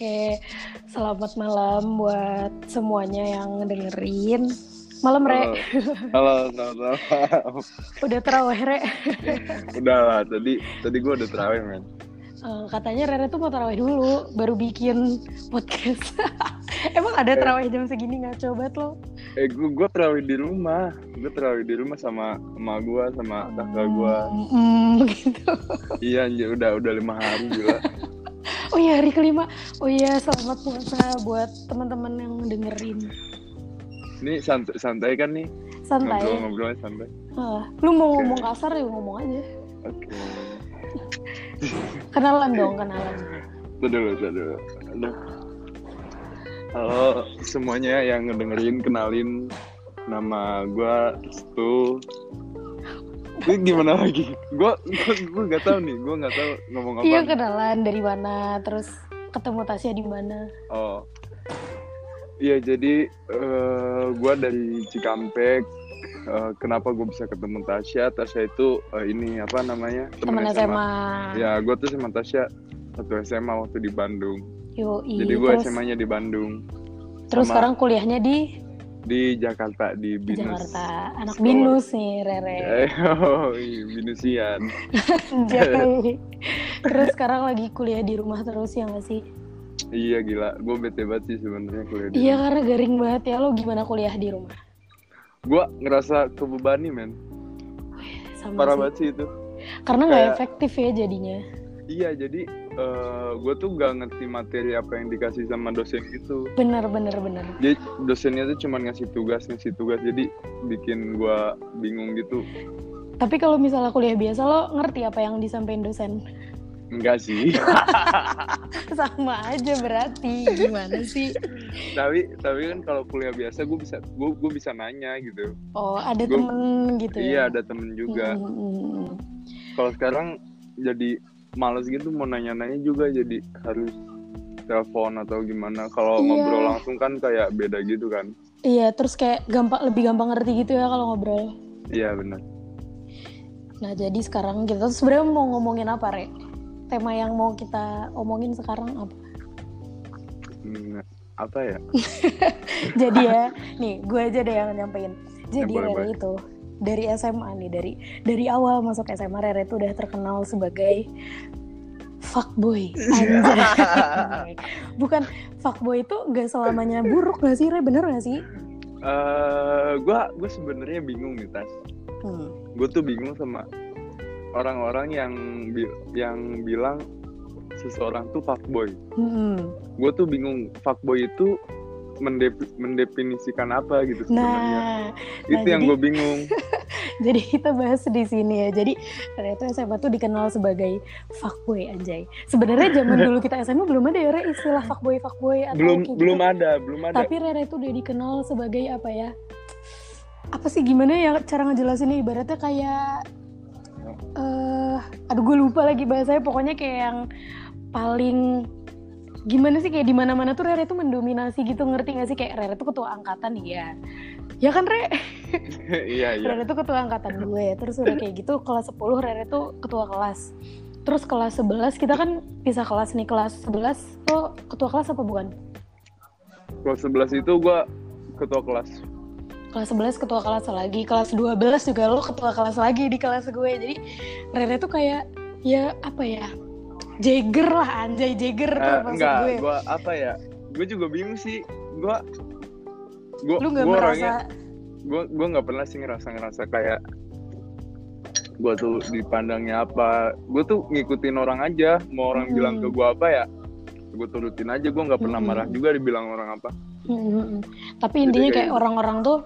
Oke, selamat malam buat semuanya yang dengerin. Malam, Re. Halo, selamat malam. udah terawih, Re. udah lah, tadi tadi gue udah terawih, men. Uh, katanya Rere tuh mau terawih dulu, baru bikin podcast. Emang ada eh. terawih jam segini nggak coba lo? Eh, gue gue terawih di rumah. Gue terawih di rumah sama emak gue, sama kakak gue. Hmm, gitu. iya, anjir, udah udah lima hari juga. oh iya, hari kelima. Oh iya, selamat puasa buat teman-teman yang dengerin. Ini santai, santai kan nih? Santai. Ngobrol-ngobrolnya santai. Uh, lu mau okay. ngomong kasar ya ngomong aja. Oke. Okay kenalan dong, kenalan. Tuh dulu, tuh dulu. Aduh. Halo semuanya yang ngedengerin, kenalin nama gue Stu. Ini gimana lagi? Gue gue nggak tahu nih, gue nggak tahu ngomong apa. Iya kenalan dari mana, terus ketemu Tasya di mana? Oh, iya jadi uh, eh, gue dari Cikampek, uh, kenapa gue bisa ketemu Tasya? Tasya itu uh, ini apa namanya? Teman SMA. SMA ya gue tuh sama Tasya satu SMA waktu di Bandung. Yoi, jadi gue SMA-nya di Bandung. Terus sama, sekarang kuliahnya di di Jakarta di Binus. Jakarta. Anak Binus nih Rere. Oh iya, Binusian terus sekarang lagi kuliah di rumah terus ya nggak sih? Iya gila, gue bete banget sih sebenarnya kuliah di Iya rumah. karena garing banget ya, lo gimana kuliah di rumah? gue ngerasa kebebani men. Sama parah sih. banget sih itu. Karena nggak efektif ya jadinya. Iya jadi uh, eh, gue tuh gak ngerti materi apa yang dikasih sama dosen itu bener bener bener jadi dosennya tuh cuma ngasih tugas ngasih tugas jadi bikin gue bingung gitu tapi kalau misalnya kuliah biasa lo ngerti apa yang disampaikan dosen Enggak sih. Sama aja berarti. Gimana sih? tapi tapi kan kalau kuliah biasa gue bisa gue gue bisa nanya gitu. Oh, ada gua, temen gitu ya. Iya, ada temen juga. Hmm. hmm, hmm, hmm. Kalau sekarang jadi males gitu mau nanya-nanya juga jadi harus telepon atau gimana. Kalau iya. ngobrol langsung kan kayak beda gitu kan. Iya, terus kayak gampang lebih gampang ngerti gitu ya kalau ngobrol. Iya, benar. Nah, jadi sekarang kita sebenarnya mau ngomongin apa, Rek? tema yang mau kita omongin sekarang apa? Hmm, apa ya? Jadi ya, nih gue aja deh yang nyampein. Jadi ya, Rere itu dari SMA nih, dari dari awal masuk SMA Rere itu udah terkenal sebagai fuckboy. Bukan fuckboy itu gak selamanya buruk gak sih, Re? Bener gak sih? Uh, gue gue sebenarnya bingung nih tas. Hmm. Gue tuh bingung sama orang-orang yang bi yang bilang seseorang tuh fuckboy. Hmm. Gue tuh bingung fuckboy itu mendep mendefinisikan apa gitu sebenarnya. Nah, itu nah, yang gue bingung. jadi kita bahas di sini ya. Jadi ternyata SMA tuh dikenal sebagai fuckboy anjay. Sebenarnya zaman dulu kita SMA belum ada ya Re, istilah fuckboy fuckboy atau belum gitu. belum ada, belum ada. Tapi Rere itu udah dikenal sebagai apa ya? Apa sih gimana ya cara ngejelasinnya ibaratnya kayak uh, aduh gue lupa lagi bahasanya pokoknya kayak yang paling gimana sih kayak di mana mana tuh Rere tuh mendominasi gitu ngerti gak sih? Kayak Rere tuh ketua angkatan ya. Ya kan Re? Iya iya. Rere tuh ketua angkatan gue. Terus udah kayak gitu kelas 10 Rere tuh ketua kelas. Terus kelas 11 kita kan bisa kelas nih. Kelas 11 tuh ketua kelas apa bukan? Kelas 11 itu gue ketua kelas. Kelas 11 ketua kelas lagi. Kelas 12 juga lo ketua kelas lagi di kelas gue. Jadi Rere tuh kayak ya apa ya Jagger lah anjay Jagger uh, tuh maksud enggak, gue. gue apa ya gue juga bingung sih gue gue lu gak gue merasa orangnya, gue gue nggak pernah sih ngerasa ngerasa kayak gue tuh dipandangnya apa. Gue tuh ngikutin orang aja mau orang hmm. bilang ke gue apa ya gue turutin aja. Gue nggak pernah hmm. marah juga dibilang orang apa. Hmm, tapi intinya kayak orang-orang tuh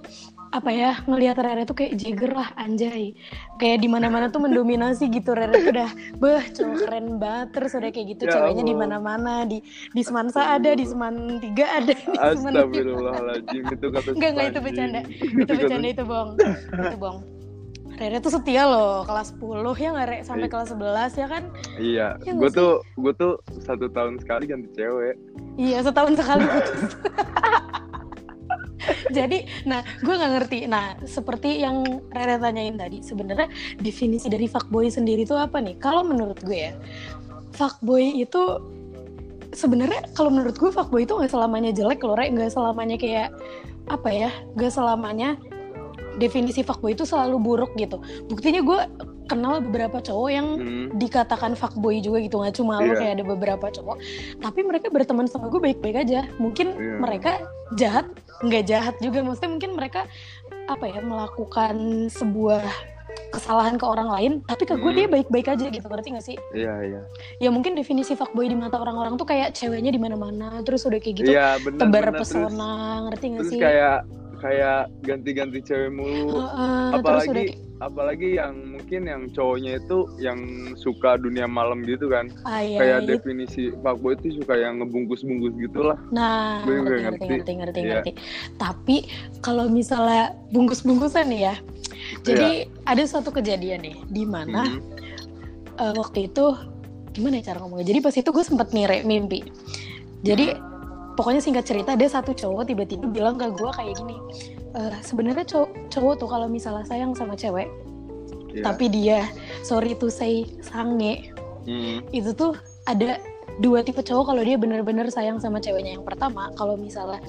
apa ya ngelihat Rere tuh kayak Jagger lah anjay. Kayak di mana-mana tuh mendominasi gitu Rere tuh udah beh cowok keren banget terus udah kayak gitu ya ceweknya di mana-mana di di Semansa ada di Seman tiga ada di Seman Astagfirullahaladzim itu kata enggak enggak itu bercanda itu bercanda itu bohong itu bohong. Rere tuh setia loh kelas 10 ya nggak Re? Sampai kelas 11 ya kan? Iya ya, gue tuh gue tuh satu tahun sekali ganti cewek. Iya setahun sekali jadi nah gue nggak ngerti. Nah seperti yang Rere tanyain tadi sebenarnya definisi dari fuckboy sendiri itu apa nih? Kalau menurut gue ya fuckboy itu sebenarnya kalau menurut gue fuckboy itu nggak selamanya jelek loh Rek. Nggak selamanya kayak apa ya nggak selamanya definisi fuckboy itu selalu buruk gitu. Buktinya gue kenal beberapa cowok yang hmm. dikatakan fuckboy juga gitu nggak cuma yeah. lo iya. kayak ada beberapa cowok tapi mereka berteman sama gue baik-baik aja mungkin yeah. mereka jahat nggak jahat juga maksudnya mungkin mereka apa ya melakukan sebuah kesalahan ke orang lain tapi ke gue hmm. dia baik-baik aja gitu ngerti gak sih iya iya ya mungkin definisi fuckboy di mata orang-orang tuh kayak ceweknya di mana-mana terus udah kayak gitu ya, bener, tebar bener, pesona terus, ngerti gak terus sih kayak kayak ganti-ganti cewek mulu uh, uh, apalagi udah... apalagi yang mungkin yang cowoknya itu yang suka dunia malam gitu kan ah, iya, kayak iya. definisi fuckboy itu suka yang ngebungkus-bungkus gitulah nah gue ngerti, ngerti ngerti ngerti yeah. ngerti tapi kalau misalnya bungkus-bungkusan ya jadi yeah. ada suatu kejadian nih di mana mm -hmm. uh, waktu itu gimana ya cara ngomongnya? Jadi pas itu gue sempet nire mimpi. Jadi pokoknya singkat cerita ada satu cowok tiba-tiba bilang ke gue kayak gini. Uh, Sebenarnya cowok, cowok tuh kalau misalnya sayang sama cewek, yeah. tapi dia sorry to say sange, mm. itu tuh ada dua tipe cowok kalau dia bener-bener sayang sama ceweknya. Yang pertama kalau misalnya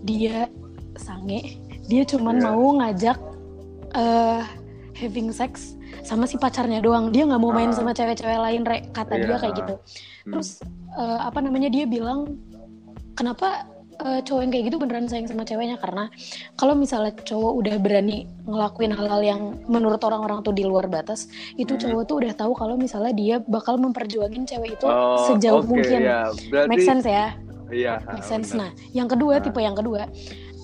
dia sange, dia cuman yeah. mau ngajak uh, having sex sama si pacarnya doang dia nggak mau main uh, sama cewek-cewek lain re kata yeah. dia kayak gitu hmm. terus uh, apa namanya dia bilang kenapa uh, cowok yang kayak gitu beneran sayang sama ceweknya karena kalau misalnya cowok udah berani ngelakuin hal-hal yang menurut orang-orang tuh di luar batas itu hmm. cowok tuh udah tahu kalau misalnya dia bakal memperjuangin cewek itu oh, sejauh okay, mungkin yeah. Berarti, make sense ya Iya. Make sense. Nah, yang kedua, nah. tipe yang kedua,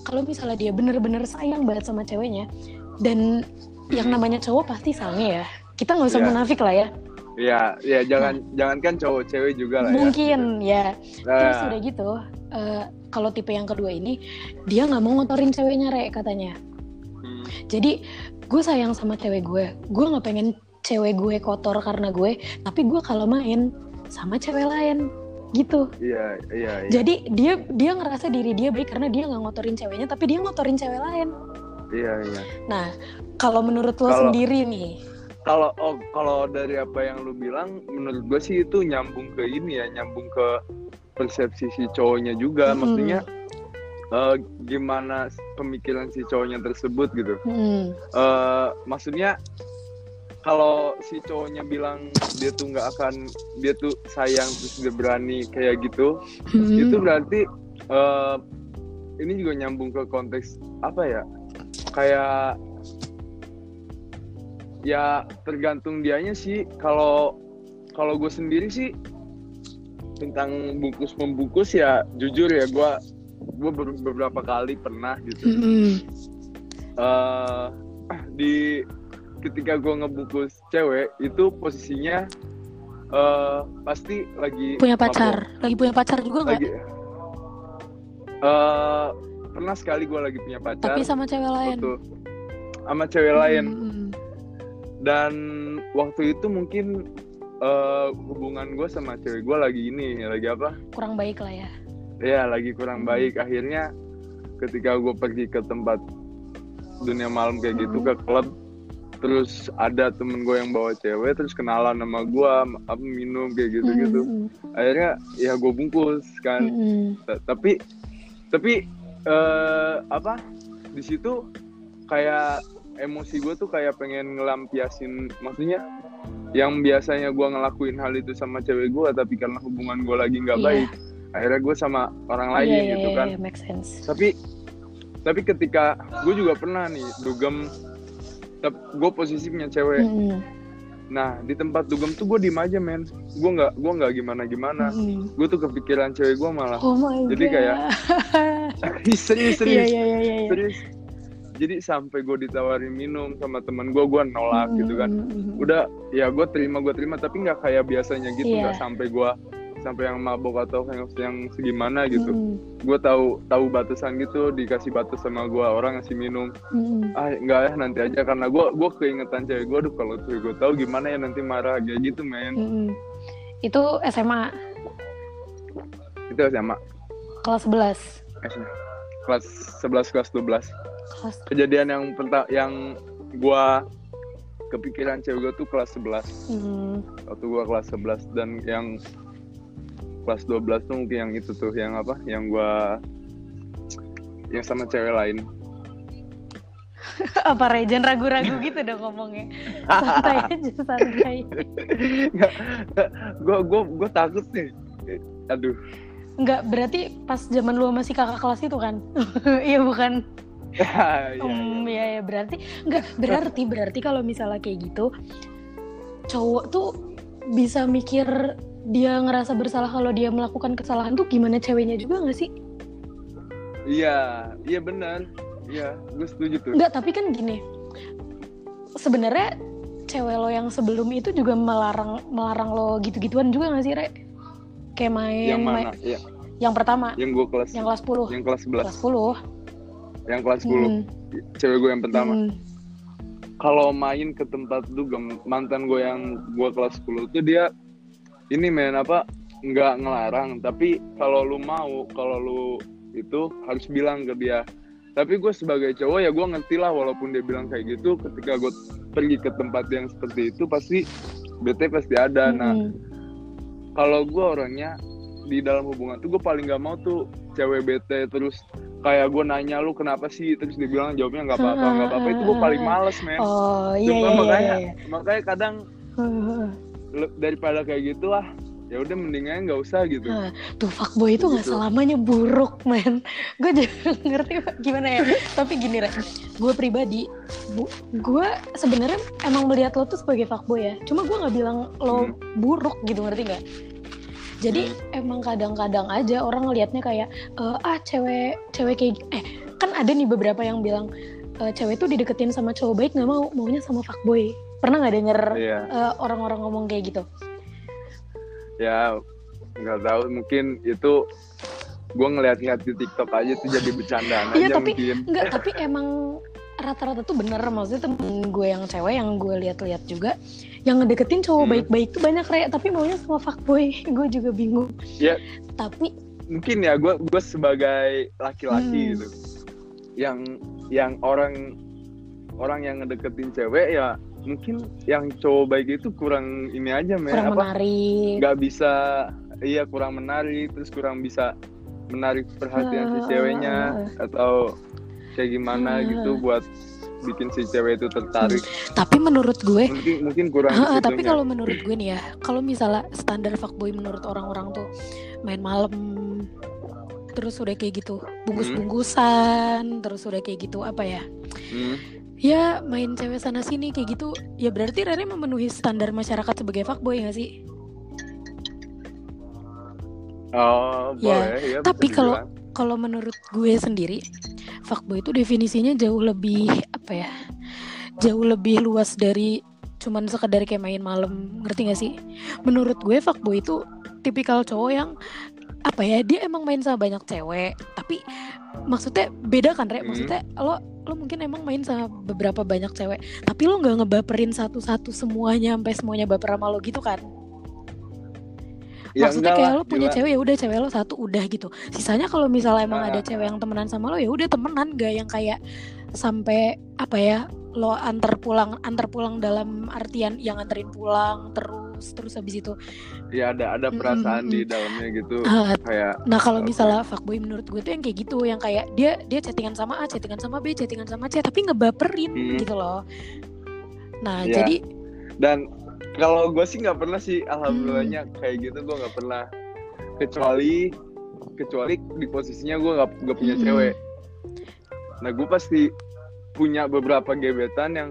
kalau misalnya dia bener-bener sayang banget sama ceweknya, dan yang namanya cowok pasti sange ya kita nggak usah yeah. munafik lah ya Iya, ya jangan nah, jangan kan cowok cewek juga lah ya. mungkin ya. ya. Nah. Terus udah gitu, uh, kalau tipe yang kedua ini dia nggak mau ngotorin ceweknya re katanya. Hmm. Jadi gue sayang sama cewek gue, gue nggak pengen cewek gue kotor karena gue, tapi gue kalau main sama cewek lain gitu. Iya, iya, iya. Jadi dia dia ngerasa diri dia baik karena dia nggak ngotorin ceweknya, tapi dia ngotorin cewek lain. Iya iya. Nah kalau menurut lo kalo, sendiri nih? Kalau oh, kalau dari apa yang lo bilang, menurut gue sih itu nyambung ke ini ya, nyambung ke persepsi si cowoknya juga. Hmm. Maksudnya uh, gimana pemikiran si cowoknya tersebut gitu. Hmm. Uh, maksudnya kalau si cowoknya bilang dia tuh nggak akan dia tuh sayang terus dia berani kayak gitu hmm. itu berarti uh, ini juga nyambung ke konteks apa ya kayak ya tergantung dianya sih kalau kalau gue sendiri sih tentang bungkus membungkus ya jujur ya gue gue beberapa kali pernah gitu mm -hmm. uh, di ketika gue ngebungkus cewek itu posisinya uh, pasti lagi punya pacar mabok. lagi punya pacar juga nggak uh, pernah sekali gue lagi punya pacar tapi sama cewek lain waktu, sama cewek hmm. lain dan waktu itu mungkin uh, hubungan gue sama cewek gue lagi ini lagi apa kurang baik lah ya ya lagi kurang hmm. baik akhirnya ketika gue pergi ke tempat dunia malam kayak gitu hmm. ke klub terus ada temen gue yang bawa cewek terus kenalan sama gue apa minum kayak gitu gitu hmm. akhirnya ya gue bungkus kan hmm. tapi tapi uh, apa di situ kayak emosi gue tuh kayak pengen ngelampiasin maksudnya yang biasanya gue ngelakuin hal itu sama cewek gue tapi karena hubungan gue lagi nggak yeah. baik akhirnya gue sama orang lain yeah, gitu yeah, kan yeah, make sense. tapi tapi ketika gue juga pernah nih dugem gue posisi punya cewek mm. nah di tempat dugem tuh gue diem aja men gue nggak gue nggak gimana gimana mm. gue tuh kepikiran cewek gue malah oh my jadi God. kayak serius serius yeah, yeah, yeah, yeah. serius jadi sampai gue ditawarin minum sama teman gue gue nolak hmm, gitu kan hmm, hmm, hmm. udah ya gue terima gue terima tapi nggak kayak biasanya gitu iya. nggak yeah. sampai gue sampai yang mabok atau yang yang segimana gitu hmm. gue tahu tahu batasan gitu dikasih batas sama gue orang ngasih minum hmm. ah enggak ya nanti aja karena gue gue keingetan cewek gue tuh kalau cewek gue tahu gimana ya nanti marah kayak gitu men hmm. itu SMA itu SMA kelas 11 kelas 11 kelas 12 kelas... kejadian yang penta yang gua kepikiran cewek gue tuh kelas 11 hmm. waktu gua kelas 11 dan yang kelas 12 tuh mungkin yang itu tuh yang apa? Yang gue yang sama cewek lain. Apa Rejen ragu-ragu gitu dong ngomongnya? Santai aja santai. Gue gue gue takut nih aduh Enggak, berarti pas zaman lu masih kakak kelas itu kan? Iya bukan? ya, um, ya, ya berarti enggak berarti berarti kalau misalnya kayak gitu cowok tuh bisa mikir dia ngerasa bersalah kalau dia melakukan kesalahan tuh gimana ceweknya juga nggak sih? Iya, iya benar. Iya, gue setuju tuh. Enggak, tapi kan gini. Sebenarnya cewek lo yang sebelum itu juga melarang melarang lo gitu-gituan juga gak sih, Re? Kayak main Yang mana? main, Iya. yang pertama, Yang gue kelas yang kelas 10. yang kelas 11. Kelas 10. Yang kelas 10. Hmm. Cewek gue yang pertama. Hmm. Kalau main ke tempat tuh gem- mantan gue yang gue kelas 10 tuh dia ini main apa? nggak ngelarang, tapi kalau lu mau, kalau lu itu harus bilang ke dia. Tapi gue sebagai cowok ya gue ngerti lah walaupun dia bilang kayak gitu ketika gue pergi ke tempat yang seperti itu pasti bete pasti ada. Nah Hmm. Kalau gue orangnya di dalam hubungan tuh gue paling gak mau tuh cewek bete terus kayak gue nanya lu kenapa sih terus dia bilang jawabnya nggak apa-apa nggak apa-apa itu gue paling males men Oh, iya iya iya. makanya iya. makanya kadang daripada kayak gitu lah ya udah mendingan nggak usah gitu Nah, tuh fuckboy itu nggak Gitu. selamanya buruk, men. Gue juga ngerti gimana ya. Tapi gini, Re. Gue pribadi, gue sebenarnya emang melihat lo tuh sebagai fuckboy ya. Cuma gue nggak bilang lo Hmm. buruk gitu, ngerti nggak? Jadi emang kadang-kadang aja orang ngelihatnya kayak eh, ah cewek cewek kayak eh kan ada nih beberapa yang bilang eh, cewek tuh dideketin sama cowok baik nggak mau maunya sama fuckboy. Pernah nggak denger Iya eh, orang-orang ngomong kayak gitu? Ya nggak tahu mungkin itu gue ngeliat-ngeliat di TikTok aja tuh jadi bercandaan Iya, aja tapi mungkin Enggak, tapi emang rata-rata tuh bener maksudnya temen gue yang cewek yang gue lihat-lihat juga yang ngedeketin cowok Hmm. baik-baik tuh banyak kayak tapi maunya sama fuckboy gue juga bingung Ya. tapi mungkin ya gue gue sebagai laki-laki Hmm. gitu yang yang orang orang yang ngedeketin cewek ya mungkin yang cowok baik itu kurang ini aja men. Kurang apa? menarik. Nggak bisa iya kurang menarik. Terus kurang bisa menarik perhatian si Ah, ceweknya atau kayak gimana Ah. gitu buat bikin si cewek itu tertarik. Tapi menurut gue mungkin mungkin kurang di tapi kalau menurut gue nih ya kalau misalnya standar fuckboy menurut orang-orang tuh main malam terus udah kayak gitu bungkus-bungkusan terus udah kayak gitu apa ya? Hmm. Ya main cewek sana sini kayak gitu. Ya berarti Rere memenuhi standar masyarakat sebagai fuckboy gak sih? Oh Ya, boleh. Ya, bisa tapi kalau- kalau menurut gue sendiri fuckboy itu definisinya jauh lebih apa ya jauh lebih luas dari cuman sekedar kayak main malam. Ngerti gak sih? Menurut gue fuckboy itu tipikal cowok yang apa ya dia emang main sama banyak cewek. Tapi maksudnya beda kan Re Hmm. maksudnya lo lo mungkin emang main sama beberapa banyak cewek tapi lo nggak ngebaperin satu-satu semuanya sampai semuanya baper sama lo gitu kan Ya, maksudnya kayak lah, lo punya gila. cewek ya udah cewek lo satu udah gitu sisanya kalau misalnya emang Ah. ada cewek yang temenan sama lo ya udah temenan gak yang kayak sampai apa ya lo antar pulang antar pulang dalam artian yang anterin pulang terus terus habis itu ya ada ada perasaan mm, di dalamnya gitu Ah, kayak nah kalau Oke. misalnya fuckboy menurut gue tuh yang kayak gitu yang kayak dia dia chattingan sama A chattingan sama B chattingan sama C tapi ngebaperin Hmm. gitu loh nah Ya. jadi dan kalau gue sih nggak pernah sih alhamdulillahnya Hmm. kayak gitu gue nggak pernah kecuali kecuali di posisinya gue nggak nggak punya Mm-mm. cewek nah gue pasti punya beberapa gebetan yang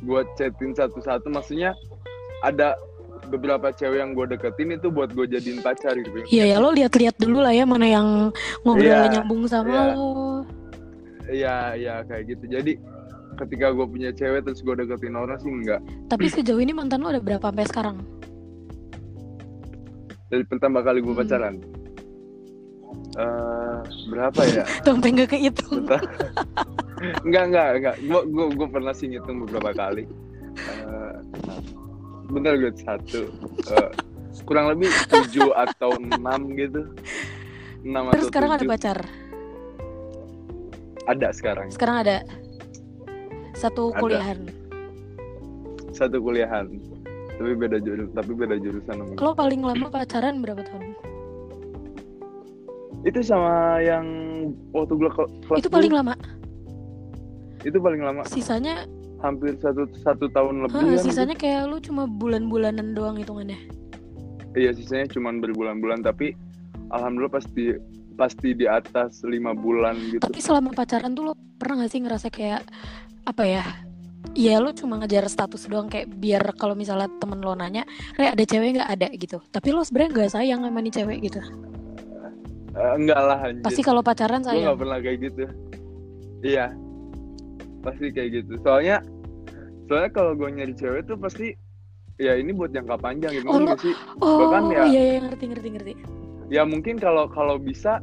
gue chatin satu-satu maksudnya ada beberapa cewek yang gue deketin itu buat gue jadiin pacar gitu. Iya ya lo lihat-lihat dulu lah ya mana yang ngobrolnya Iya, nyambung sama iya. lo. Iya iya kayak gitu. Jadi ketika gue punya cewek terus gue deketin orang sih enggak tapi sejauh ini mantan lo ada berapa sampai sekarang? Dari pertama kali gue Hmm. pacaran? Eh berapa ya? Sampai nggak kehitung. Enggak enggak enggak gue gue pernah sih ngitung beberapa kali. Eh, bentar gue satu Eh, kurang lebih tujuh atau enam gitu enam Terus atau sekarang ada tujuh. pacar? ada sekarang Sekarang ada satu Ada. kuliahan. satu kuliahan tapi beda jurusan tapi beda jurusan. Lo paling lama pacaran berapa tahun? itu sama yang waktu gue kelas itu paling lama itu paling lama sisanya hampir satu satu tahun lebih ha, kan sisanya itu. kayak lu cuma bulan-bulanan doang hitungannya iya sisanya cuma berbulan-bulan tapi alhamdulillah pasti pasti di atas lima bulan gitu tapi selama pacaran tuh lo pernah gak sih ngerasa kayak apa ya Iya lo cuma ngejar status doang kayak biar kalau misalnya temen lo nanya, Re ada cewek nggak ada gitu. Tapi lo sebenarnya nggak sayang sama nih cewek gitu. Uh, enggak lah anjir. Pasti kalau pacaran sayang. Gue gak pernah kayak gitu. Iya. Pasti kayak gitu. Soalnya soalnya kalau gue nyari cewek tuh pasti ya ini buat jangka panjang gitu oh, sih. Oh, Bahkan ya iya, iya ngerti ngerti ngerti. Ya mungkin kalau kalau bisa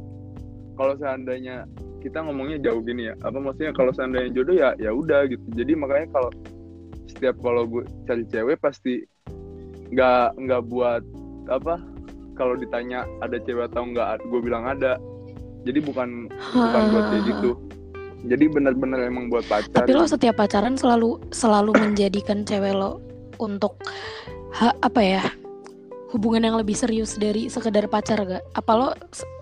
kalau seandainya kita ngomongnya jauh gini ya apa maksudnya kalau seandainya jodoh ya ya udah gitu jadi makanya kalau setiap kalau gue cari cewek pasti nggak nggak buat apa kalau ditanya ada cewek atau nggak gue bilang ada jadi bukan bukan buat kayak gitu jadi benar-benar emang buat pacar. Tapi lo setiap pacaran selalu selalu menjadikan cewek lo untuk ha, apa ya hubungan yang lebih serius dari sekedar pacar gak apa lo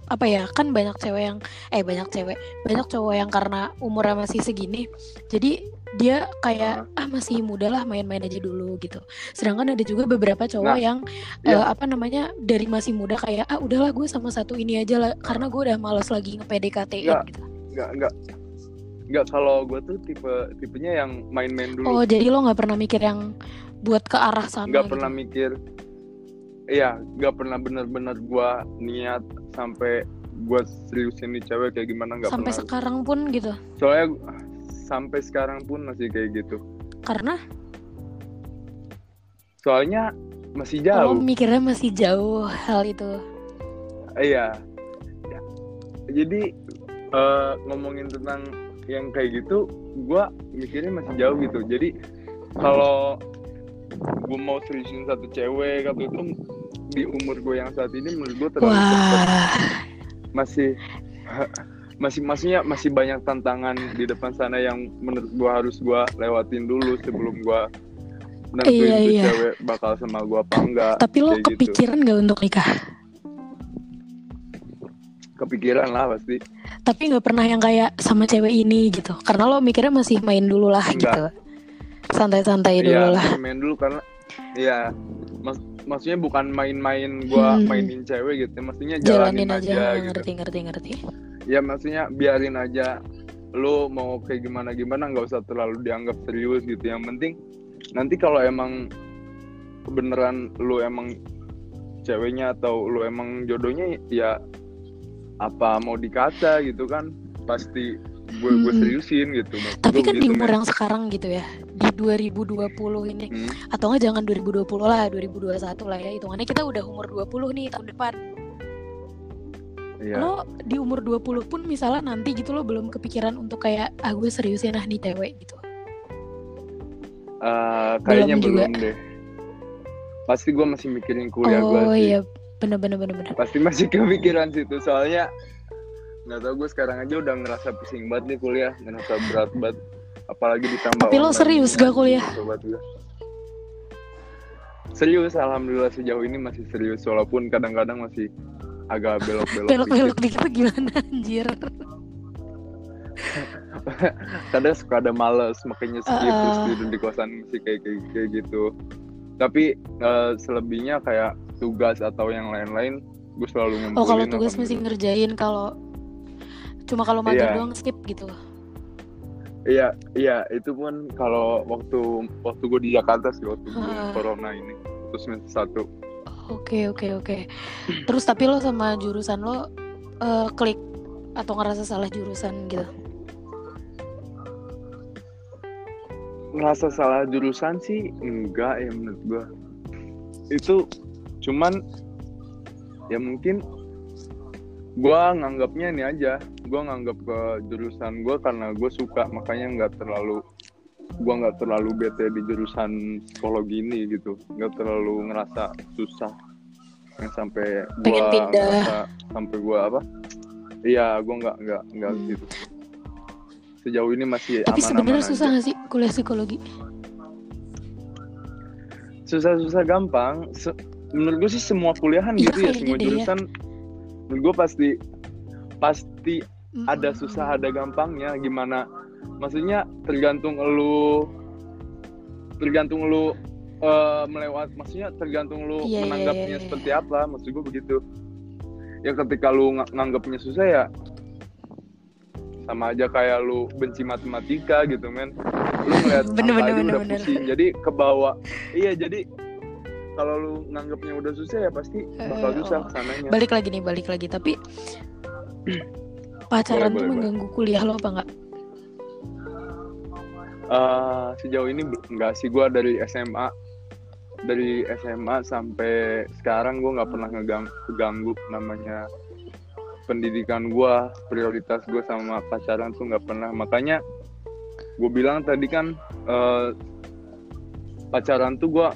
apa ya kan banyak cewek yang eh banyak cewek banyak cowok yang karena umurnya masih segini jadi dia kayak ah masih muda lah main-main aja dulu gitu. Sedangkan ada juga beberapa cowok nah, yang ya. uh, apa namanya dari masih muda kayak ah udahlah gue sama satu ini aja lah karena gue udah males lagi nge PDKT gitu. nggak nggak nggak kalau gue tuh tipe tipenya yang main-main dulu. Oh jadi lo nggak pernah mikir yang buat ke arah sana nggak gitu. pernah mikir. Iya nggak pernah bener-bener gue niat sampai gue seriusin nih cewek kayak gimana nggak sampai pernah. sekarang pun gitu? Soalnya sampai sekarang pun masih kayak gitu. Karena? Soalnya masih jauh. oh, mikirnya masih jauh hal itu. Iya. Ya. jadi uh, ngomongin tentang yang kayak gitu gue mikirnya masih jauh gitu jadi kalau gue mau seriusin satu cewek atau itu di umur gue yang saat ini menurut gue terlalu masih masih maksudnya masih banyak tantangan di depan sana yang menurut gue harus gue lewatin dulu sebelum gue nanti iya, iya. cewek bakal sama gue apa enggak tapi lo gitu. kepikiran gitu. gak untuk nikah kepikiran lah pasti. Tapi nggak pernah yang kayak sama cewek ini gitu. Karena lo mikirnya masih main dulu lah Enggak. gitu. Santai-santai dulu iya, lah main dulu karena iya. Mas maksudnya bukan main-main gua hmm. mainin cewek gitu. Maksudnya jalanin, jalanin aja, aja gitu. ngerti ngerti. Ngerti ya maksudnya biarin aja lu mau kayak gimana gimana nggak usah terlalu dianggap serius gitu. Yang penting nanti kalau emang beneran lu emang ceweknya atau lu emang jodohnya ya apa mau dikata gitu kan pasti gue gue hmm. seriusin gitu. Tapi kan gitu, di umur yang sekarang gitu ya di 2020 ini. Hmm. atau enggak jangan 2020 lah 2021 lah ya hitungannya kita udah umur 20 nih tahun depan. Yeah. lo di umur 20 pun misalnya nanti gitu lo belum kepikiran untuk kayak ah gue seriusin ah nih cewek gitu. Uh, kayaknya belum, belum deh. Pasti gue masih mikirin kuliah oh, gue sih. oh iya bener bener bener bener. Pasti masih kepikiran situ soalnya nggak tau gue sekarang aja udah ngerasa pusing banget nih kuliah ngerasa berat banget. Apalagi ditambah tapi lo serius gak kuliah? serius alhamdulillah sejauh ini masih serius walaupun kadang-kadang masih agak belok-belok belok-belok dikit. gimana anjir? Kadang suka ada males makanya skip uh, terus tidur di kosan sih kayak, kayak kayak gitu. Tapi uh, selebihnya kayak tugas atau yang lain-lain gue selalu ngumpulin oh kalau tugas masih ngerjain kalau Cuma kalau magang yeah. doang skip gitu. Iya, iya itu pun kalau waktu waktu gue di Jakarta sih waktu uh. corona ini terus semester satu. Oke oke oke. Terus tapi lo sama jurusan lo uh, klik atau ngerasa salah jurusan gitu? Ngerasa salah jurusan sih enggak ya menurut gue. Itu cuman ya mungkin gue nganggapnya ini aja. Gue nganggap ke jurusan gue karena gue suka makanya nggak terlalu gue nggak terlalu bete di jurusan psikologi ini gitu. Nggak terlalu ngerasa susah. Yang sampai gue ngerasa sampai gue apa? Iya gue nggak nggak nggak hmm. gitu. Sejauh ini masih tapi sebenarnya susah nggak sih kuliah psikologi? Susah-susah gampang. Se menurut gue sih semua kuliahan ya, gitu ya semua jurusan ya. menurut gue pasti pasti ada susah ada gampangnya. Gimana? Maksudnya tergantung lu tergantung lu uh, melewat maksudnya tergantung lu yeah, iya, menanggapnya yeah, yeah, seperti apa. Maksud gue begitu. Ya ketika lu ng nganggapnya susah ya sama aja kayak lu benci matematika gitu men. Lu ngeliat bener, bener, bener, udah bener. pusing. Jadi ke bawah iya jadi kalau lu nganggapnya udah susah ya pasti bakal uh, susah ke sananya. Balik lagi nih balik lagi. Tapi pacaran boleh, tuh boleh, mengganggu boleh. kuliah lo apa enggak uh, sejauh ini enggak sih. Gue dari SMA dari SMA sampai sekarang gue nggak pernah ngeganggu namanya pendidikan gue prioritas gue sama pacaran tuh nggak pernah. Makanya gue bilang tadi kan uh, pacaran tuh gue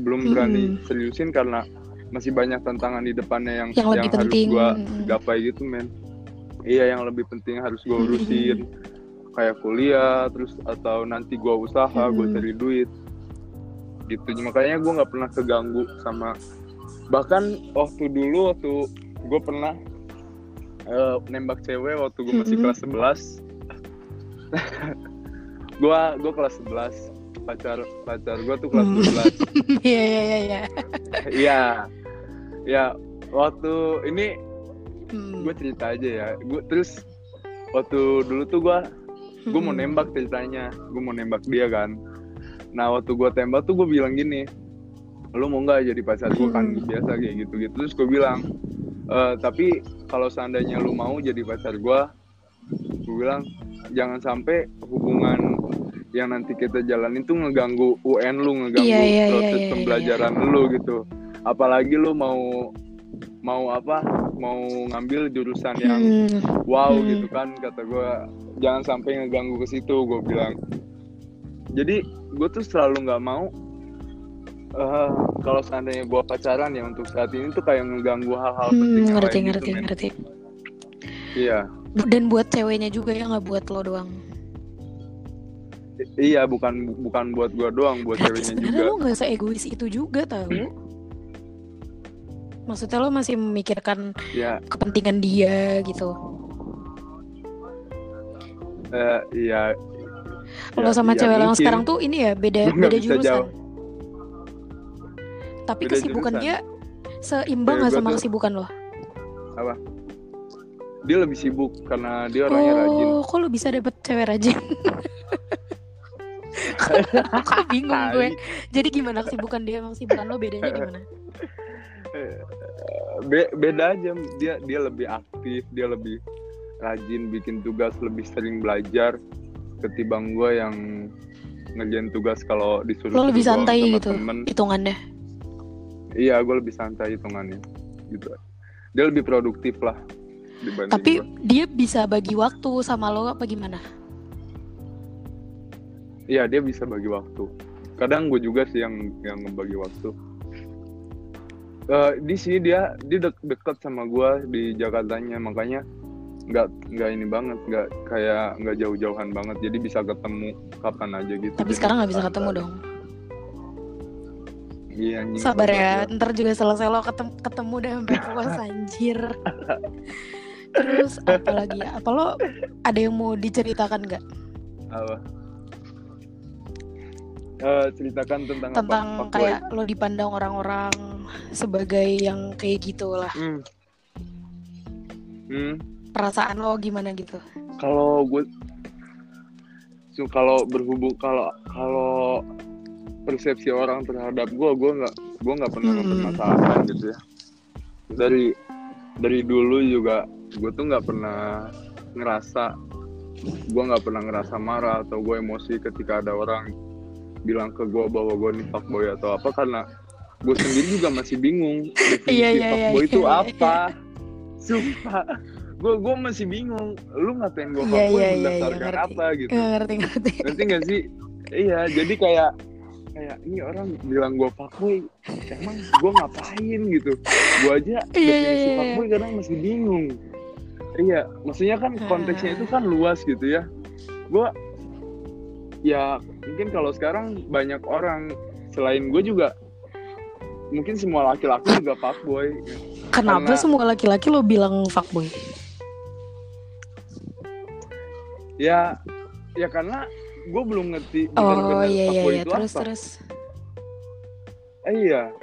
belum berani hmm. seriusin karena masih banyak tantangan di depannya yang yang, yang harus gue gapai gitu men. Iya yang lebih penting harus gue urusin. Hmm. kayak kuliah terus atau nanti gue usaha hmm. gue cari duit. Gitu. Makanya gue nggak pernah keganggu sama bahkan waktu dulu waktu gue pernah uh, nembak cewek waktu gue masih kelas 11 gue gue kelas 11 pacar pacar gue tuh kelas 12 iya iya iya iya. Iya. Ya waktu ini hmm. gue cerita aja ya. Gue terus waktu dulu tuh gue gue mau hmm. nembak ceritanya. Gue mau nembak dia kan. Nah waktu gue tembak tuh gue bilang gini lu mau nggak jadi pacar gue kan hmm. biasa kayak gitu gitu terus gue bilang e, tapi kalau seandainya lu mau jadi pacar gue gue bilang jangan sampai hubungan yang nanti kita jalanin tuh ngeganggu UN lu ngeganggu yeah, yeah, proses yeah, yeah, pembelajaran yeah. lu gitu. Apalagi lu mau mau apa mau ngambil jurusan yang hmm. wow hmm. gitu kan kata gue jangan sampai ngeganggu ke situ gue bilang. Jadi gue tuh selalu nggak mau uh, kalau seandainya gue pacaran ya untuk saat ini tuh kayak ngeganggu hal-hal hmm, penting ngerti ngerti gitu, ngerti. Iya. Dan buat ceweknya juga ya nggak buat lo doang iya bukan bukan buat gue doang buat ceweknya juga. lo nggak seegois itu juga tau. Hmm? maksudnya lo masih memikirkan ya. kepentingan dia gitu. Uh, iya. Lo ya, sama ya, cewek yang sekarang tuh ini ya beda beda jurusan. jauh tapi Beda kesibukan jurusan. dia seimbang nggak sama tuh, kesibukan lo? Apa? Dia lebih sibuk karena dia orangnya oh, rajin. oh kok lo bisa dapet cewek rajin Aku bingung gue. Jadi gimana kesibukan dia sama kesibukan lo bedanya gimana? Be beda aja dia dia lebih aktif, dia lebih rajin bikin tugas, lebih sering belajar ketimbang gue yang ngerjain tugas kalau disuruh lo lebih santai gitu temen. hitungannya iya gue lebih santai hitungannya gitu dia lebih produktif lah tapi gua. dia bisa bagi waktu sama lo apa gimana iya dia bisa bagi waktu kadang gue juga sih yang yang ngebagi waktu uh, di sini dia dia de deket sama gue di Jakartanya makanya nggak nggak ini banget nggak kayak nggak jauh-jauhan banget jadi bisa ketemu kapan aja gitu tapi sekarang nggak bisa ketemu dong Iya, Sabar ya, ntar juga selesai lo ketemu, ketemu deh sampai puas anjir. Terus apa lagi ya? Apa lo ada yang mau diceritakan nggak? Apa? Uh, ceritakan tentang tentang apa? kayak lo dipandang orang-orang sebagai yang kayak gitulah. Hmm. Hmm. Perasaan lo gimana gitu? Kalau gue kalau berhubung kalau kalau persepsi orang terhadap gue gue nggak gue nggak pernah hmm. mempermasalahkan gitu ya dari dari dulu juga gue tuh nggak pernah ngerasa gue nggak pernah ngerasa marah atau gue emosi ketika ada orang bilang ke gue bahwa gue nih fuckboy atau apa karena gue sendiri juga masih bingung definisi yeah, yeah, fuckboy yeah, itu yeah, apa. Yeah. sumpah. Gue gue masih bingung lu ngatain gue fuckboy yeah, yeah, berdasarkan yeah, apa gitu? Ngerti ngerti. Ngerti gak sih? Iya jadi kayak kayak ini orang bilang gue fuckboy emang gue ngapain gitu? Gue aja yeah, iya, definisi yeah, yeah, fuckboy kadang masih bingung. Iya maksudnya kan konteksnya itu kan luas gitu ya. Gue ya mungkin kalau sekarang banyak orang selain gue juga mungkin semua laki-laki juga fuckboy kenapa Karena, semua laki-laki lo bilang fuckboy ya ya karena gue belum ngerti oh iya iya, iya. terus apa. terus eh, iya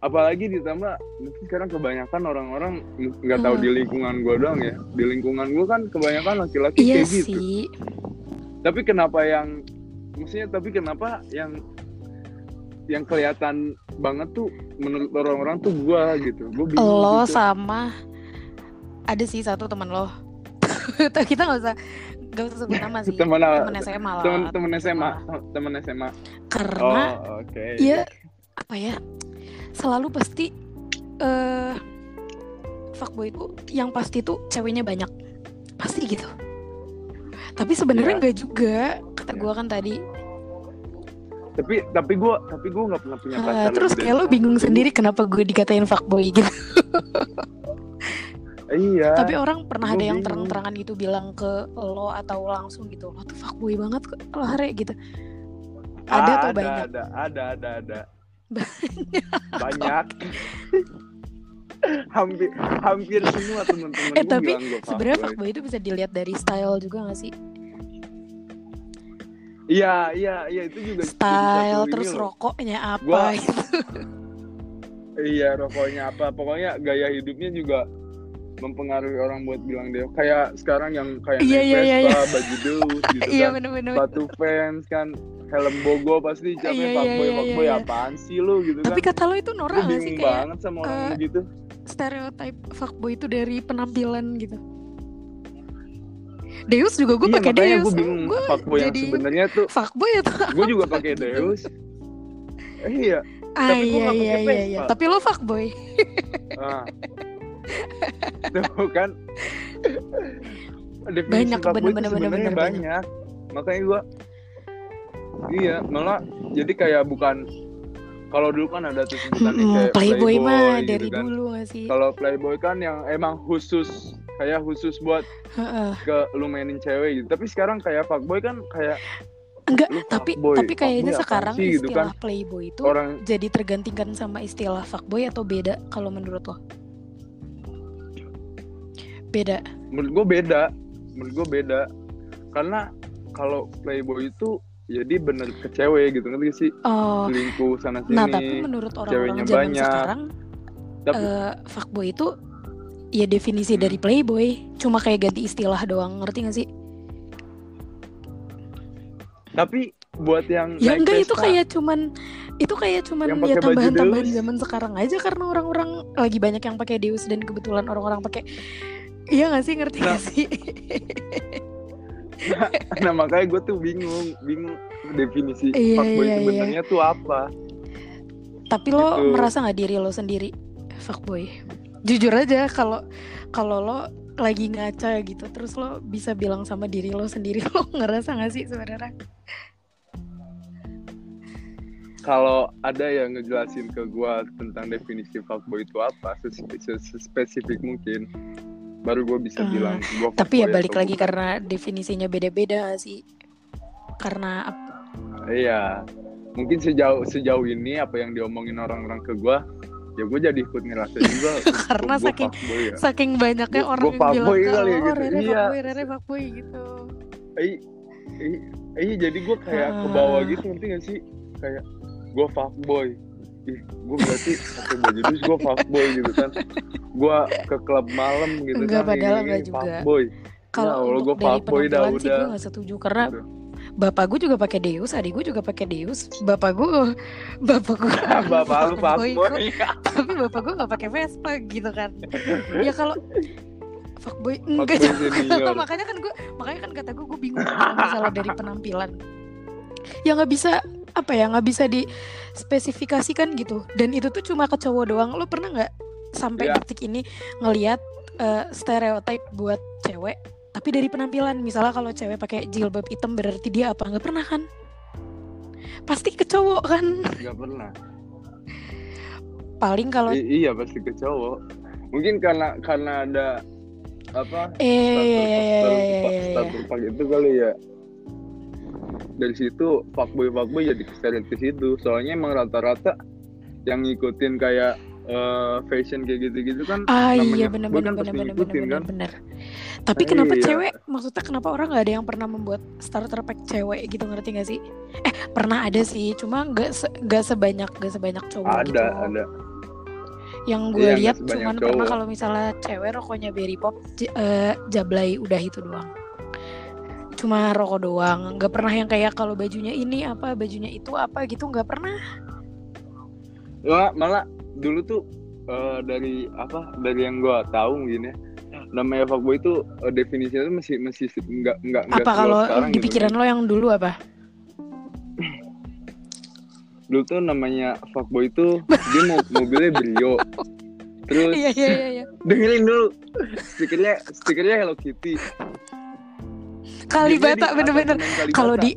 apalagi ditambah mungkin sekarang kebanyakan orang-orang nggak tahu hmm. di lingkungan gue doang ya di lingkungan gue kan kebanyakan laki-laki iya kayak gitu. sih. gitu tapi kenapa yang maksudnya tapi kenapa yang yang kelihatan banget tuh menurut orang-orang tuh gue gitu. Gue lo gitu. sama ada sih satu teman lo. Kita nggak usah gak usah sebut nama sih. Temen SMA lah. Temen, temen SMA temen SMA karena oh, okay. ya apa ya selalu pasti uh, fuckboy itu yang pasti tuh ceweknya banyak. Pasti gitu tapi sebenarnya yeah. enggak juga kata gue kan tadi tapi tapi gue tapi gue nggak pernah punya pacar uh, terus kayak lo bingung sendiri kenapa gue dikatain fuckboy gitu Iya. Tapi orang pernah ada yang terang-terangan gitu bilang ke lo atau langsung gitu, lo tuh fuckboy banget lo hari gitu. Ada atau banyak? Ada, ada, ada, ada. Banyak. Banyak. hampir hampir semua teman-teman eh tapi sebenarnya fuckboy itu bisa dilihat dari style juga gak sih? Iya iya iya itu juga style terus rokoknya apa gua, gitu. iya rokoknya apa. Pokoknya gaya hidupnya juga mempengaruhi orang buat bilang dia. Kayak sekarang yang kayak iya, iya, iya, iya. baju dus gitu iya, kan. bener, bener, sepatu fans kan helm bogo pasti capek iya, fuckboy iya, fuckboy iya, iya. apaan sih lu gitu tapi kan. tapi kata lo itu norak gak sih kayak banget sama orang uh, gitu stereotype fuckboy itu dari penampilan gitu Deus juga gue iya, pakai Deus. Gue bingung gua fuckboy yang sebenarnya tuh. Fuckboy atau Gue juga pakai Deus. Eh, iya. Ah, tapi iya, iya, iya, iya. Tapi lo fuckboy. ah tuh kan banyak bener-bener bener, banyak makanya gua iya malah jadi kayak bukan kalau dulu kan ada tuh sebutan hmm, kayak playboy, playboy mah gitu dari kan. dulu gak sih kalau playboy kan yang emang khusus kayak khusus buat ke lu mainin cewek gitu tapi sekarang kayak fuckboy kan kayak Enggak, tapi fuckboy. tapi kayaknya sekarang sih, gitu istilah gitu kan? playboy itu Orang... jadi tergantikan sama istilah fuckboy atau beda kalau menurut lo? Beda. Menurut gue beda. Menurut gue beda. Karena kalau playboy itu jadi bener ke cewek gitu ngerti sih? Oh. Selingkuh sana sini. Nah, tapi menurut orang-orang zaman banyak. sekarang tapi, uh, fuckboy itu ya definisi hmm. dari playboy, cuma kayak ganti istilah doang, ngerti gak sih? Tapi buat yang Ya enggak itu kayak cuman itu kayak cuman ya tambahan-tambahan zaman sekarang aja karena orang-orang lagi banyak yang pakai Deus dan kebetulan orang-orang pakai Iya gak sih ngerti nah, gak sih? nah, makanya gue tuh bingung, bingung definisi iya, fuckboy iya, sebenarnya iya. tuh apa. Tapi lo gitu. merasa gak diri lo sendiri fuckboy? Jujur aja kalau kalau lo lagi ngaca gitu, terus lo bisa bilang sama diri lo sendiri lo ngerasa gak sih sebenarnya? kalau ada yang ngejelasin ke gue tentang definisi fuckboy itu apa, spesifik mungkin, baru gue bisa hmm. bilang gua tapi ya balik lagi bukan. karena definisinya beda-beda sih karena iya mungkin sejauh sejauh ini apa yang diomongin orang-orang ke gue ya gue jadi ikut ngerasa juga karena saking ya. saking banyaknya gua, orang gua yang bilang ke oh, gitu. Rere iya. fuckboy Rere fuckboy gitu jadi gue kayak ke bawah gitu nanti gak sih kayak gue fuckboy ih gue berarti pakai baju dus gue fuckboy gitu kan. Gue ke klub malam gitu enggak, kan padahal enggak juga. fuckboy. Kalau ya, gue fuckboy dah udah. gue gak setuju karena gitu. bapak gue juga pakai Deus adik gue juga pakai Deus. Bapak gue bapak gue bapak lu fuckboy tapi bapak gue gak pakai Vespa gitu kan. Ya kalau fuckboy enggak juga makanya kan gue makanya kan kata gue gue bingung misalnya dari penampilan. Ya nggak bisa apa ya nggak bisa dispesifikasikan gitu dan itu tuh cuma ke cowok doang lo pernah nggak sampai yeah. detik ini ngelihat uh, stereotip buat cewek tapi dari penampilan misalnya kalau cewek pakai jilbab hitam berarti dia apa nggak pernah kan pasti ke cowok kan nggak pernah paling kalau iya pasti ke cowok mungkin karena karena ada apa eh status, status, itu kali ya dari situ fuckboy fuckboy jadi keseret ke situ soalnya emang rata-rata yang ngikutin kayak uh, fashion kayak gitu-gitu kan ah iya benar-benar kan benar-benar benar-benar Tapi kenapa iya. cewek? Maksudnya kenapa orang nggak ada yang pernah membuat starter pack cewek gitu ngerti gak sih? Eh pernah ada sih, cuma nggak se gak sebanyak gak sebanyak cowok ada, gitu. Ada ada. Yang gue iya, lihat cuman cowok. pernah kalau misalnya cewek rokoknya berry pop uh, jablay udah itu doang. Cuma rokok doang, nggak pernah yang kayak kalau bajunya ini apa, bajunya itu apa gitu nggak pernah. Wah, malah dulu tuh uh, dari apa dari yang gue tahu gini ya namanya fuckboy itu uh, definisinya itu masih masih enggak enggak apa kalau di gitu. pikiran lo yang dulu apa dulu tuh namanya fuckboy itu dia mau mobilnya brio terus iya, iya, iya, iya. dengerin dulu stikernya stikernya Hello Kitty Kalibata bener-bener. Kalau di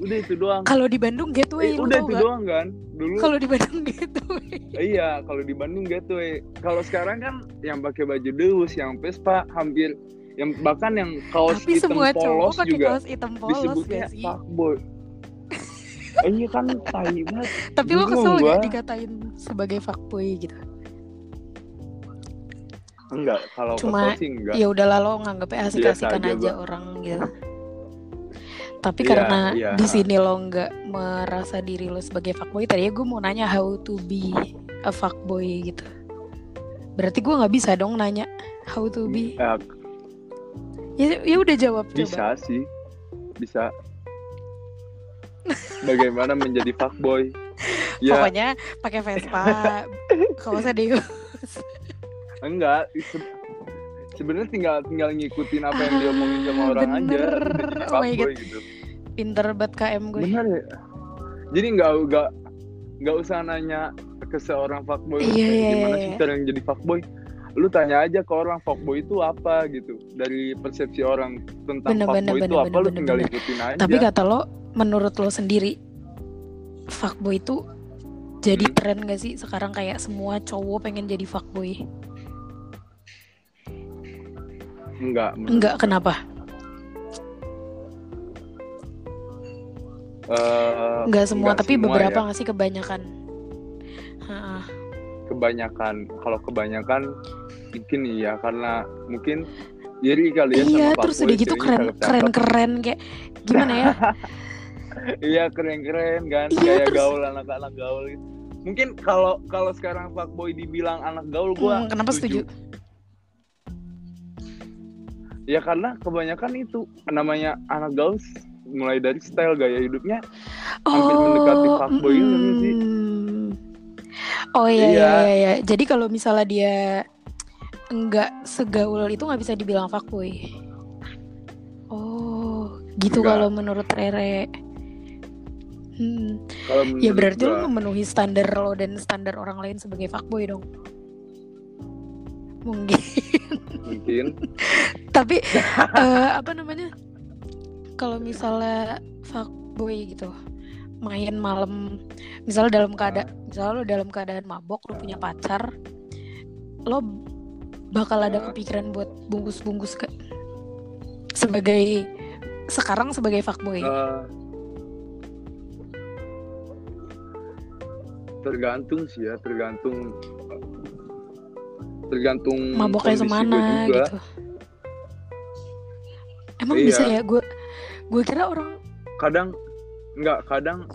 kalau di Bandung gateway eh, udah itu doang kan dulu. Kalau di Bandung gateway. Iya kalau di Bandung gateway. Kalau sekarang kan yang pakai baju deus yang Vespa hampir yang bahkan yang kaos Tapi hitam semua polos juga kaos hitam polos disebutnya fuckboy. Eh, iya kan tai banget. Tapi lo kesel gak dikatain sebagai fuckboy gitu? Enggak kalau cuma sih enggak. ya udahlah lo nganggapnya asik-asikan aja, aja orang gitu tapi yeah, karena yeah. di sini lo nggak merasa diri lo sebagai fuckboy tadi ya gue mau nanya how to be a fuckboy gitu. Berarti gue nggak bisa dong nanya how to be. Uh, ya ya udah jawab bisa coba. sih. Bisa. Bagaimana menjadi fuckboy? Ya. pokoknya pakai Vespa. Kalau saya enggak sebenarnya tinggal tinggal ngikutin apa yang dia omongin sama orang bener. aja oh my God. gitu pinter banget KM gue bener ya jadi nggak nggak nggak usah nanya ke seorang fuckboy iya, iya, gimana iya. sih cara yang jadi fuckboy lu tanya aja ke orang fuckboy itu apa gitu dari persepsi orang tentang bener, fuckboy bener, itu bener, apa bener, lu tinggal bener. ikutin aja tapi kata lo menurut lo sendiri fuckboy itu jadi hmm. tren gak sih sekarang kayak semua cowok pengen jadi fuckboy Enggak. Enggak, kenapa? Uh, enggak semua, enggak tapi semua beberapa ya. nggak sih kebanyakan. Kebanyakan, kalau kebanyakan mungkin iya karena mungkin iri kali ya iya, sama terus udah gitu keren keren keren kayak gimana ya? iya keren keren kan iya, kayak terus... gaul anak-anak gaul gitu. Mungkin kalau kalau sekarang fuckboy dibilang anak gaul gua hmm, kenapa setuju? setuju? Ya karena kebanyakan itu namanya anak gaul mulai dari style gaya hidupnya oh, hampir mendekati fuckboy mm, gitu sih. Oh iya, iya. iya iya jadi kalau misalnya dia enggak segaul itu nggak bisa dibilang fuckboy? Oh gitu kalau menurut Rere. Hmm. ya berarti gua... lo memenuhi standar lo dan standar orang lain sebagai fuckboy dong. Mungkin mungkin. Tapi uh, apa namanya? Kalau misalnya fuckboy gitu main malam misalnya dalam keadaan misalnya lo dalam keadaan mabok lo punya pacar lo bakal ada kepikiran buat bungkus-bungkus ke sebagai sekarang sebagai fuckboy uh, tergantung sih ya tergantung tergantung maboknya semana gitu. Emang iya. bisa ya? Gue gue kira orang kadang nggak kadang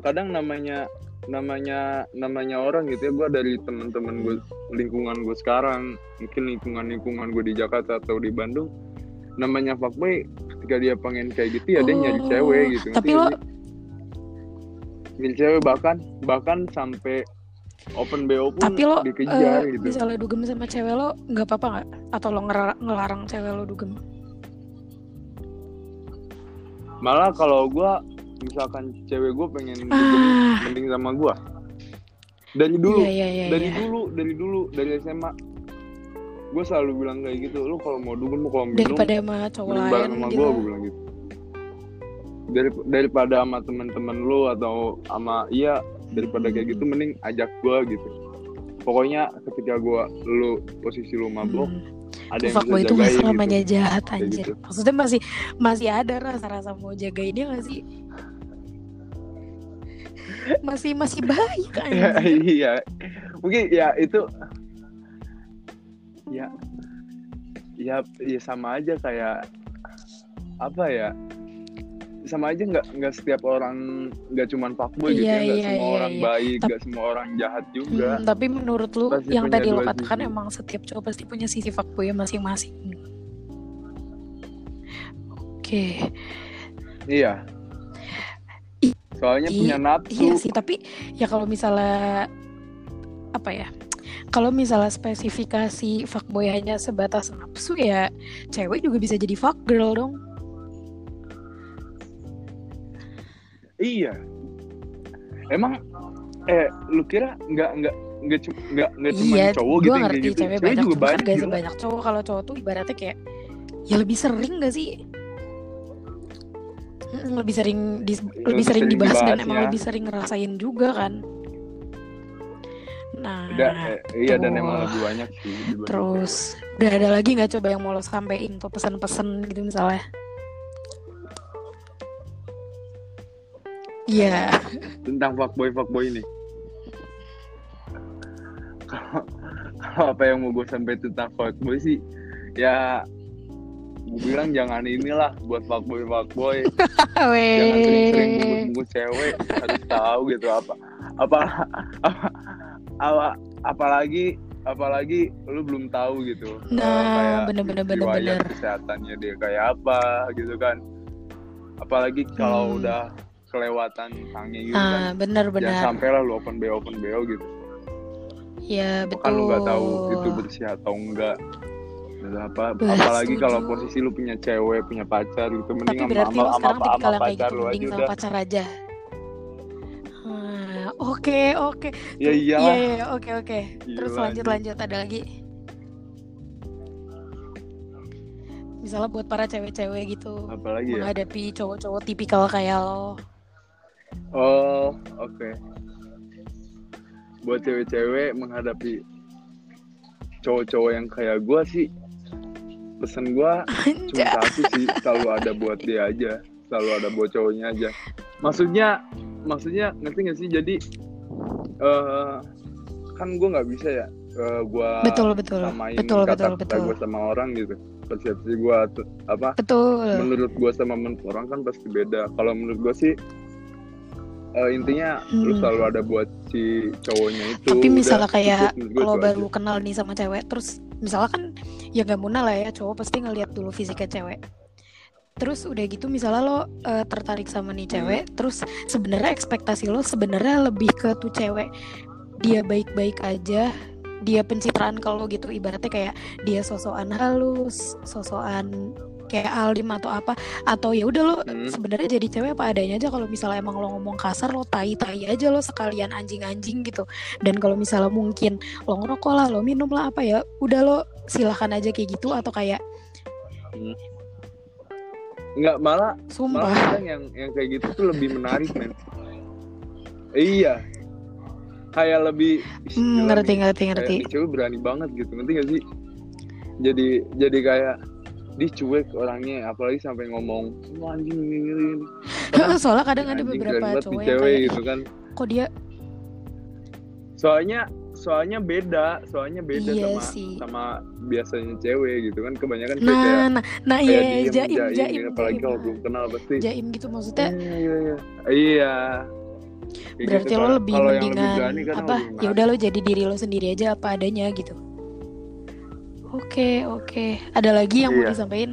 kadang namanya namanya namanya orang gitu ya gue dari teman-teman gue lingkungan gue sekarang mungkin lingkungan lingkungan gue di Jakarta atau di Bandung namanya fuckboy ketika dia pengen kayak gitu ya oh, dia nyari cewek gitu tapi lo nyari cewek bahkan bahkan sampai open BO pun tapi lo dikejar uh, gitu. misalnya dugem sama cewek lo nggak apa-apa nggak atau lo ngelarang cewek lo dugem malah kalau gue misalkan cewek gue pengen dugem ah. mending sama gue dari dulu yeah, yeah, yeah, dari yeah. dulu dari dulu dari SMA gue selalu bilang kayak gitu lu kalau mau dugem lu kalau minum daripada sama cowok lain sama gitu. gue gue bilang gitu dari daripada sama teman-teman lu atau sama iya daripada kayak gitu mending ajak gue gitu pokoknya ketika gue lu posisi lu mabok hmm. ada yang bisa itu selamanya gitu. jahat anjir gitu. maksudnya masih masih ada rasa-rasa mau jaga ini gak sih masih masih baik kan iya mungkin ya itu ya ya ya sama aja kayak apa ya sama aja nggak nggak setiap orang nggak cuman fuckboy gitu Iya, ya nggak iya, semua iya, orang iya. baik nggak semua orang jahat juga Hmm, tapi menurut lu Pasti yang punya tadi dua katakan sisi. emang setiap cowok pasti punya sisi fuckboy masing-masing. Oke. iya I- soalnya punya i- nafsu Iya sih, tapi ya kalau misalnya apa ya? Kalau misalnya spesifikasi fuckboy hanya sebatas nafsu ya cewek juga bisa jadi fuck girl dong. Iya emang eh lu kira nggak nggak nggak cuma nggak nggak cuma iya, cowok gitu ngerti gitu cewek cewek banyak, juga banyak gak sebanyak cowok. Kalau cowok tuh ibaratnya kayak ya lebih sering gak sih? Mm, lebih sering dis- lebih sering sering dibahas dan dibahas, emang ya. lebih sering ngerasain juga kan. Nah, Udah, eh, iya dan tuh. emang lebih banyak sih dibanding terus udah ada lagi nggak coba yang mau lo sampein tuh pesan-pesan gitu misalnya? Iya, cewek. tentang fuckboy fuckboy ini kalau apa yang mau gue sampai tentang fuckboy sih ya gue bilang jangan inilah buat fuckboy fuckboy jangan sering-sering bungkus-bungkus cewek harus tahu gitu apa apa apa, apa apalagi apalagi lu belum tahu gitu eh, Nah, bener-bener riwayat bener-bener. kesehatannya dia kayak apa gitu kan apalagi kalau Hmm. udah kelewatan tangnya gitu Ah, kan bener-bener. jangan sampai lah lu open bo open bo gitu Ya betul. kan lu nggak tahu itu bersih atau enggak apa apalagi kalau posisi lu punya cewek punya pacar gitu mending sama berarti sama lo sama, sekarang sama, tipikal yang kayak gitu lu mending sama udah pacar aja. Hmm, Oke oke. ya Iya iya iya, oke oke. Terus lanjut lanjut ada lagi. Misalnya buat para cewek-cewek gitu apalagi ya menghadapi cowok-cowok tipikal kayak lo. Oh oke buat cewek-cewek menghadapi cowok-cowok yang kayak gua sih pesan gua cuma satu sih selalu ada buat dia aja selalu ada buat cowoknya aja maksudnya maksudnya ngerti gak sih jadi eh kan gue nggak bisa ya eh, gua Betul betul. samain Betul betul kata-kata betul. gue sama orang gitu persepsi gue apa Betul. menurut gue sama menurut orang kan pasti beda kalau menurut gue sih eh, intinya lu Hmm. selalu ada buat si cowoknya itu Tapi udah misalnya kayak itu baru aja. kenal nih sama cewek terus misalnya kan ya gak muna lah ya cowok pasti ngeliat dulu fisiknya cewek terus udah gitu misalnya lo eh, tertarik sama nih cewek terus sebenarnya ekspektasi lo sebenarnya lebih ke tuh cewek dia baik-baik aja dia pencitraan kalau gitu ibaratnya kayak dia sosokan halus sosokan kayak alim atau apa atau ya udah lo Hmm. sebenarnya jadi cewek apa adanya aja. Kalau misalnya emang lo ngomong kasar lo tai tai aja lo sekalian anjing anjing gitu. Dan kalau misalnya mungkin lo ngerokok lah lo minum lah apa ya udah lo silahkan aja kayak gitu atau kayak nggak malah malah sumpah kadang yang yang kayak gitu tuh lebih menarik men. Iya. Kayak lebih ih, Hmm, ngerti ngerti ngerti. cewek berani banget gitu ngerti gak sih? Jadi jadi kayak dia cuek orangnya apalagi sampai ngomong "Wah, anjing ini ini ini." soalnya kadang ada beberapa cowok yang cewek kayak gitu kan kok dia soalnya soalnya beda soalnya beda Iya sama sih. sama biasanya cewek gitu kan kebanyakan cewek kayak nah nah nah kayak iya diem, jaim jaim, jaim gitu. apalagi jaim. kalau belum kenal pasti jaim gitu maksudnya iya iya iya iya Kayak berarti gitu. lo lebih mendingan berani kan apa lebih ya udah lo jadi diri lo sendiri aja apa adanya gitu oke oke. Ada lagi yang mau Iya. disampaikan?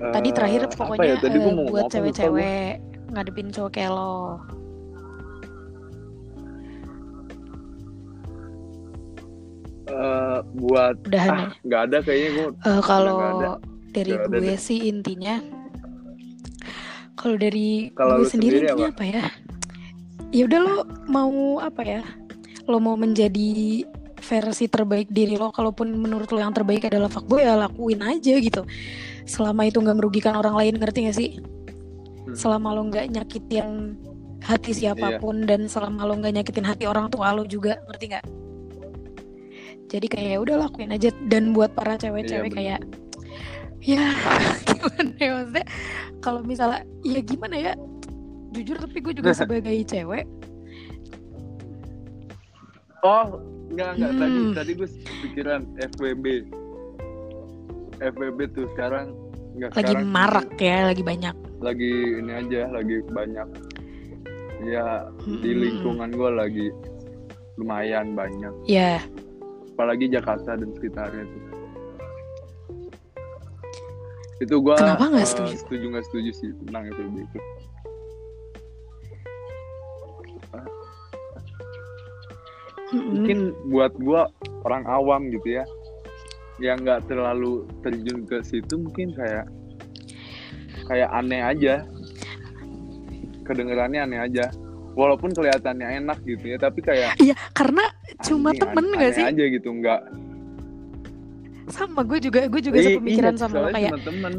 Eh, tadi terakhir apa pokoknya ya? Tadi mau ngomong buat apa, cewek-cewek ngadepin cowok kayak lo. Eh, buat udahan ah nggak ada kayaknya gue ya Eh, kalau ada. dari ada gue deh. sih intinya kalau dari Kalau gue sendiri sendiri intinya apa ya? Ya udah lo mau apa ya lo mau menjadi versi terbaik diri lo kalaupun menurut lo yang terbaik adalah fuckboy ya lakuin aja gitu. Selama itu nggak merugikan orang lain ngerti gak sih? Hmm. selama lo nggak nyakitin hati siapa pun dan selama lo nggak nyakitin hati orang tua lo juga ngerti nggak? Jadi kayak ya udah lakuin aja. Dan buat para cewek-cewek Iya, kayak ya gimana ya maksudnya? Kalau misalnya ya gimana ya? Jujur tapi gue juga sebagai cewek oh enggak enggak hmm. tadi tadi gue pikiran FWB FWB tuh sekarang enggak lagi sekarang marak ya lagi banyak lagi ini aja lagi banyak ya hmm. di lingkungan gue lagi lumayan banyak ya yeah. apalagi Jakarta dan sekitarnya tuh itu gue Kenapa gak uh, setuju? setuju gak setuju sih tentang FWB itu mungkin buat gue orang awam gitu ya. Yang nggak terlalu terjun ke situ mungkin kayak kayak aneh aja. Kedengerannya aneh aja. Walaupun kelihatannya enak gitu ya tapi kayak iya karena cuma aneh, temen nggak sih? aja gitu nggak. Sama gue juga gue juga iya, sepemikiran iya, sama lo kayak temen.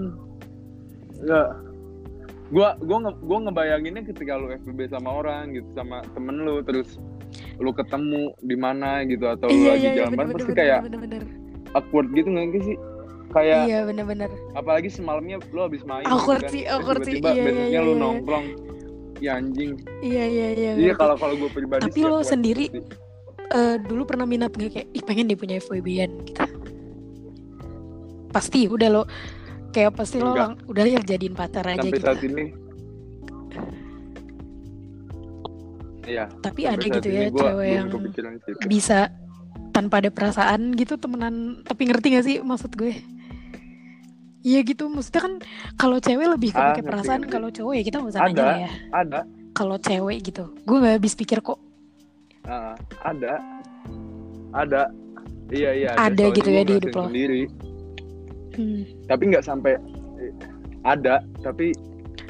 Nggak. Gue gue nge, gue ngebayanginnya ketika lu FBB sama orang gitu sama temen lu terus lu ketemu di mana gitu atau iya, lu lagi iya, jalan iya, pasti kayak bener, bener. awkward gitu nggak sih? Kayak iya bener-bener apalagi semalamnya lu habis main awkward gitu kan. sih awkward sih. iya, besoknya iya, lu iya. nongkrong. Ya anjing. Iya iya iya iya kalau kalau gue pribadi tapi lo sendiri uh, dulu pernah minat gak kayak ih pengen dia punya FWB-an gitu. Pasti udah lo kayak pasti lo lang, udah ya jadiin pacar aja sampai gitu saat ini Iya. Tapi ada gitu ya cewek yang bisa tanpa ada perasaan gitu temenan. Tapi ngerti gak sih maksud gue? Iya gitu, maksudnya kan kalau cewek lebih ke ah, perasaan, kalau cowok ya kita nggak usah nanya ya. Ada. Kalau cewek gitu, gue nggak habis pikir kok. Uh, ada, ada, iya iya. Ada, ada gitu ya di hidup lo. Sendiri. Hmm. Tapi nggak sampai ada, tapi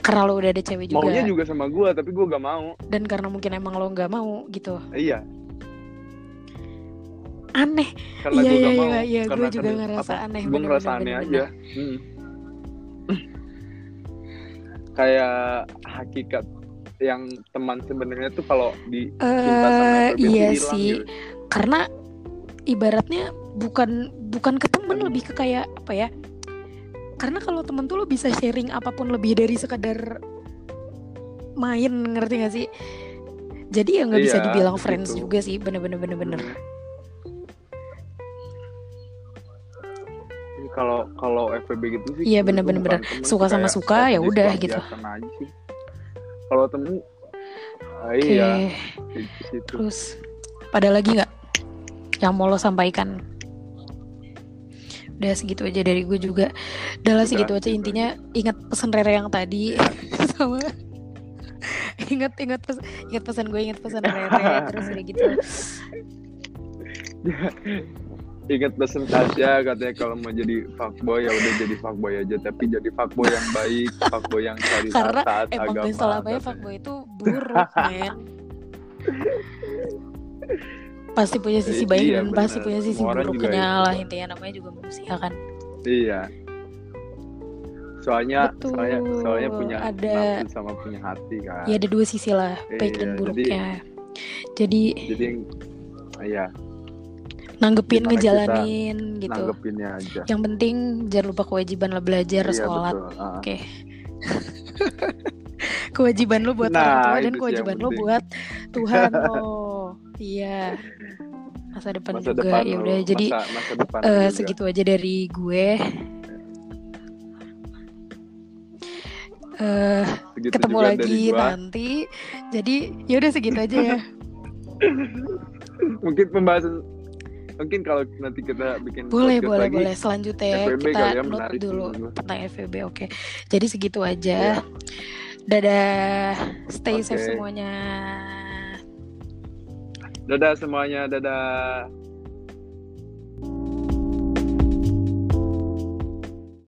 karena lo udah ada cewek juga. Maunya juga sama gue tapi gue gak mau. Dan karena mungkin emang lo gak mau gitu. Iya. Aneh. Karena iya iya iya iya gue juga ngerasa apa, aneh gue ngerasa aneh bener, aja. Hmm. kayak hakikat yang teman sebenarnya tuh kalau di uh, sama iya sih. gitu. karena ibaratnya bukan bukan ke temen lebih ke kayak apa ya karena kalau temen tuh lo bisa sharing apa pun lebih dari sekadar main ngerti gak sih? Jadi ya nggak iya, bisa dibilang friends gitu. juga sih bener-bener bener-bener. Kalau kalau FPB gitu sih iya bener-bener bener. suka sama suka ya udah gitu. kalau temen uh, okay. iya terus pada lagi nggak yang mau lo sampaikan udah segitu aja dari gue juga. Udah segitu aja intinya. ingat pesan Rere yang tadi. Sama. Ingat ingat pes, ingat pesan gue ingat pesan Rere. Terus udah gitu. Ingat pesan Tasya katanya kalau mau jadi fuckboy ya udah jadi fuckboy aja. Tapi jadi fuckboy yang baik fuckboy yang cari karena taat emang agama selama fuckboy itu buruk men pasti punya sisi baik iya, dan bener. pasti punya sisi buruknya lah intinya namanya juga manusia kan? Iya. Soalnya Betul. soalnya soalnya punya ada sama punya hati kan? Ya ada dua sisi lah baik iya, dan buruknya. Jadi jadi, iya. nanggepin ngejalanin gitu. nanggepinnya aja. Yang penting jangan lupa kewajiban lah belajar iya, sholat. uh. oke. Okay. kewajiban lo buat nah, orang tua dan kewajiban lo buat Tuhan lo Iya. Masa depan masa juga depan ya udah jadi masa, masa uh, segitu aja dari gue. Uh, ketemu lagi nanti. Jadi ya udah segitu aja ya. Mungkin pembahasan mungkin kalau nanti kita bikin boleh boleh lagi, boleh selanjutnya ya kita ya, note dulu tentang FVB oke okay. jadi segitu aja yeah. dadah stay okay. safe semuanya Dadah semuanya, dadah.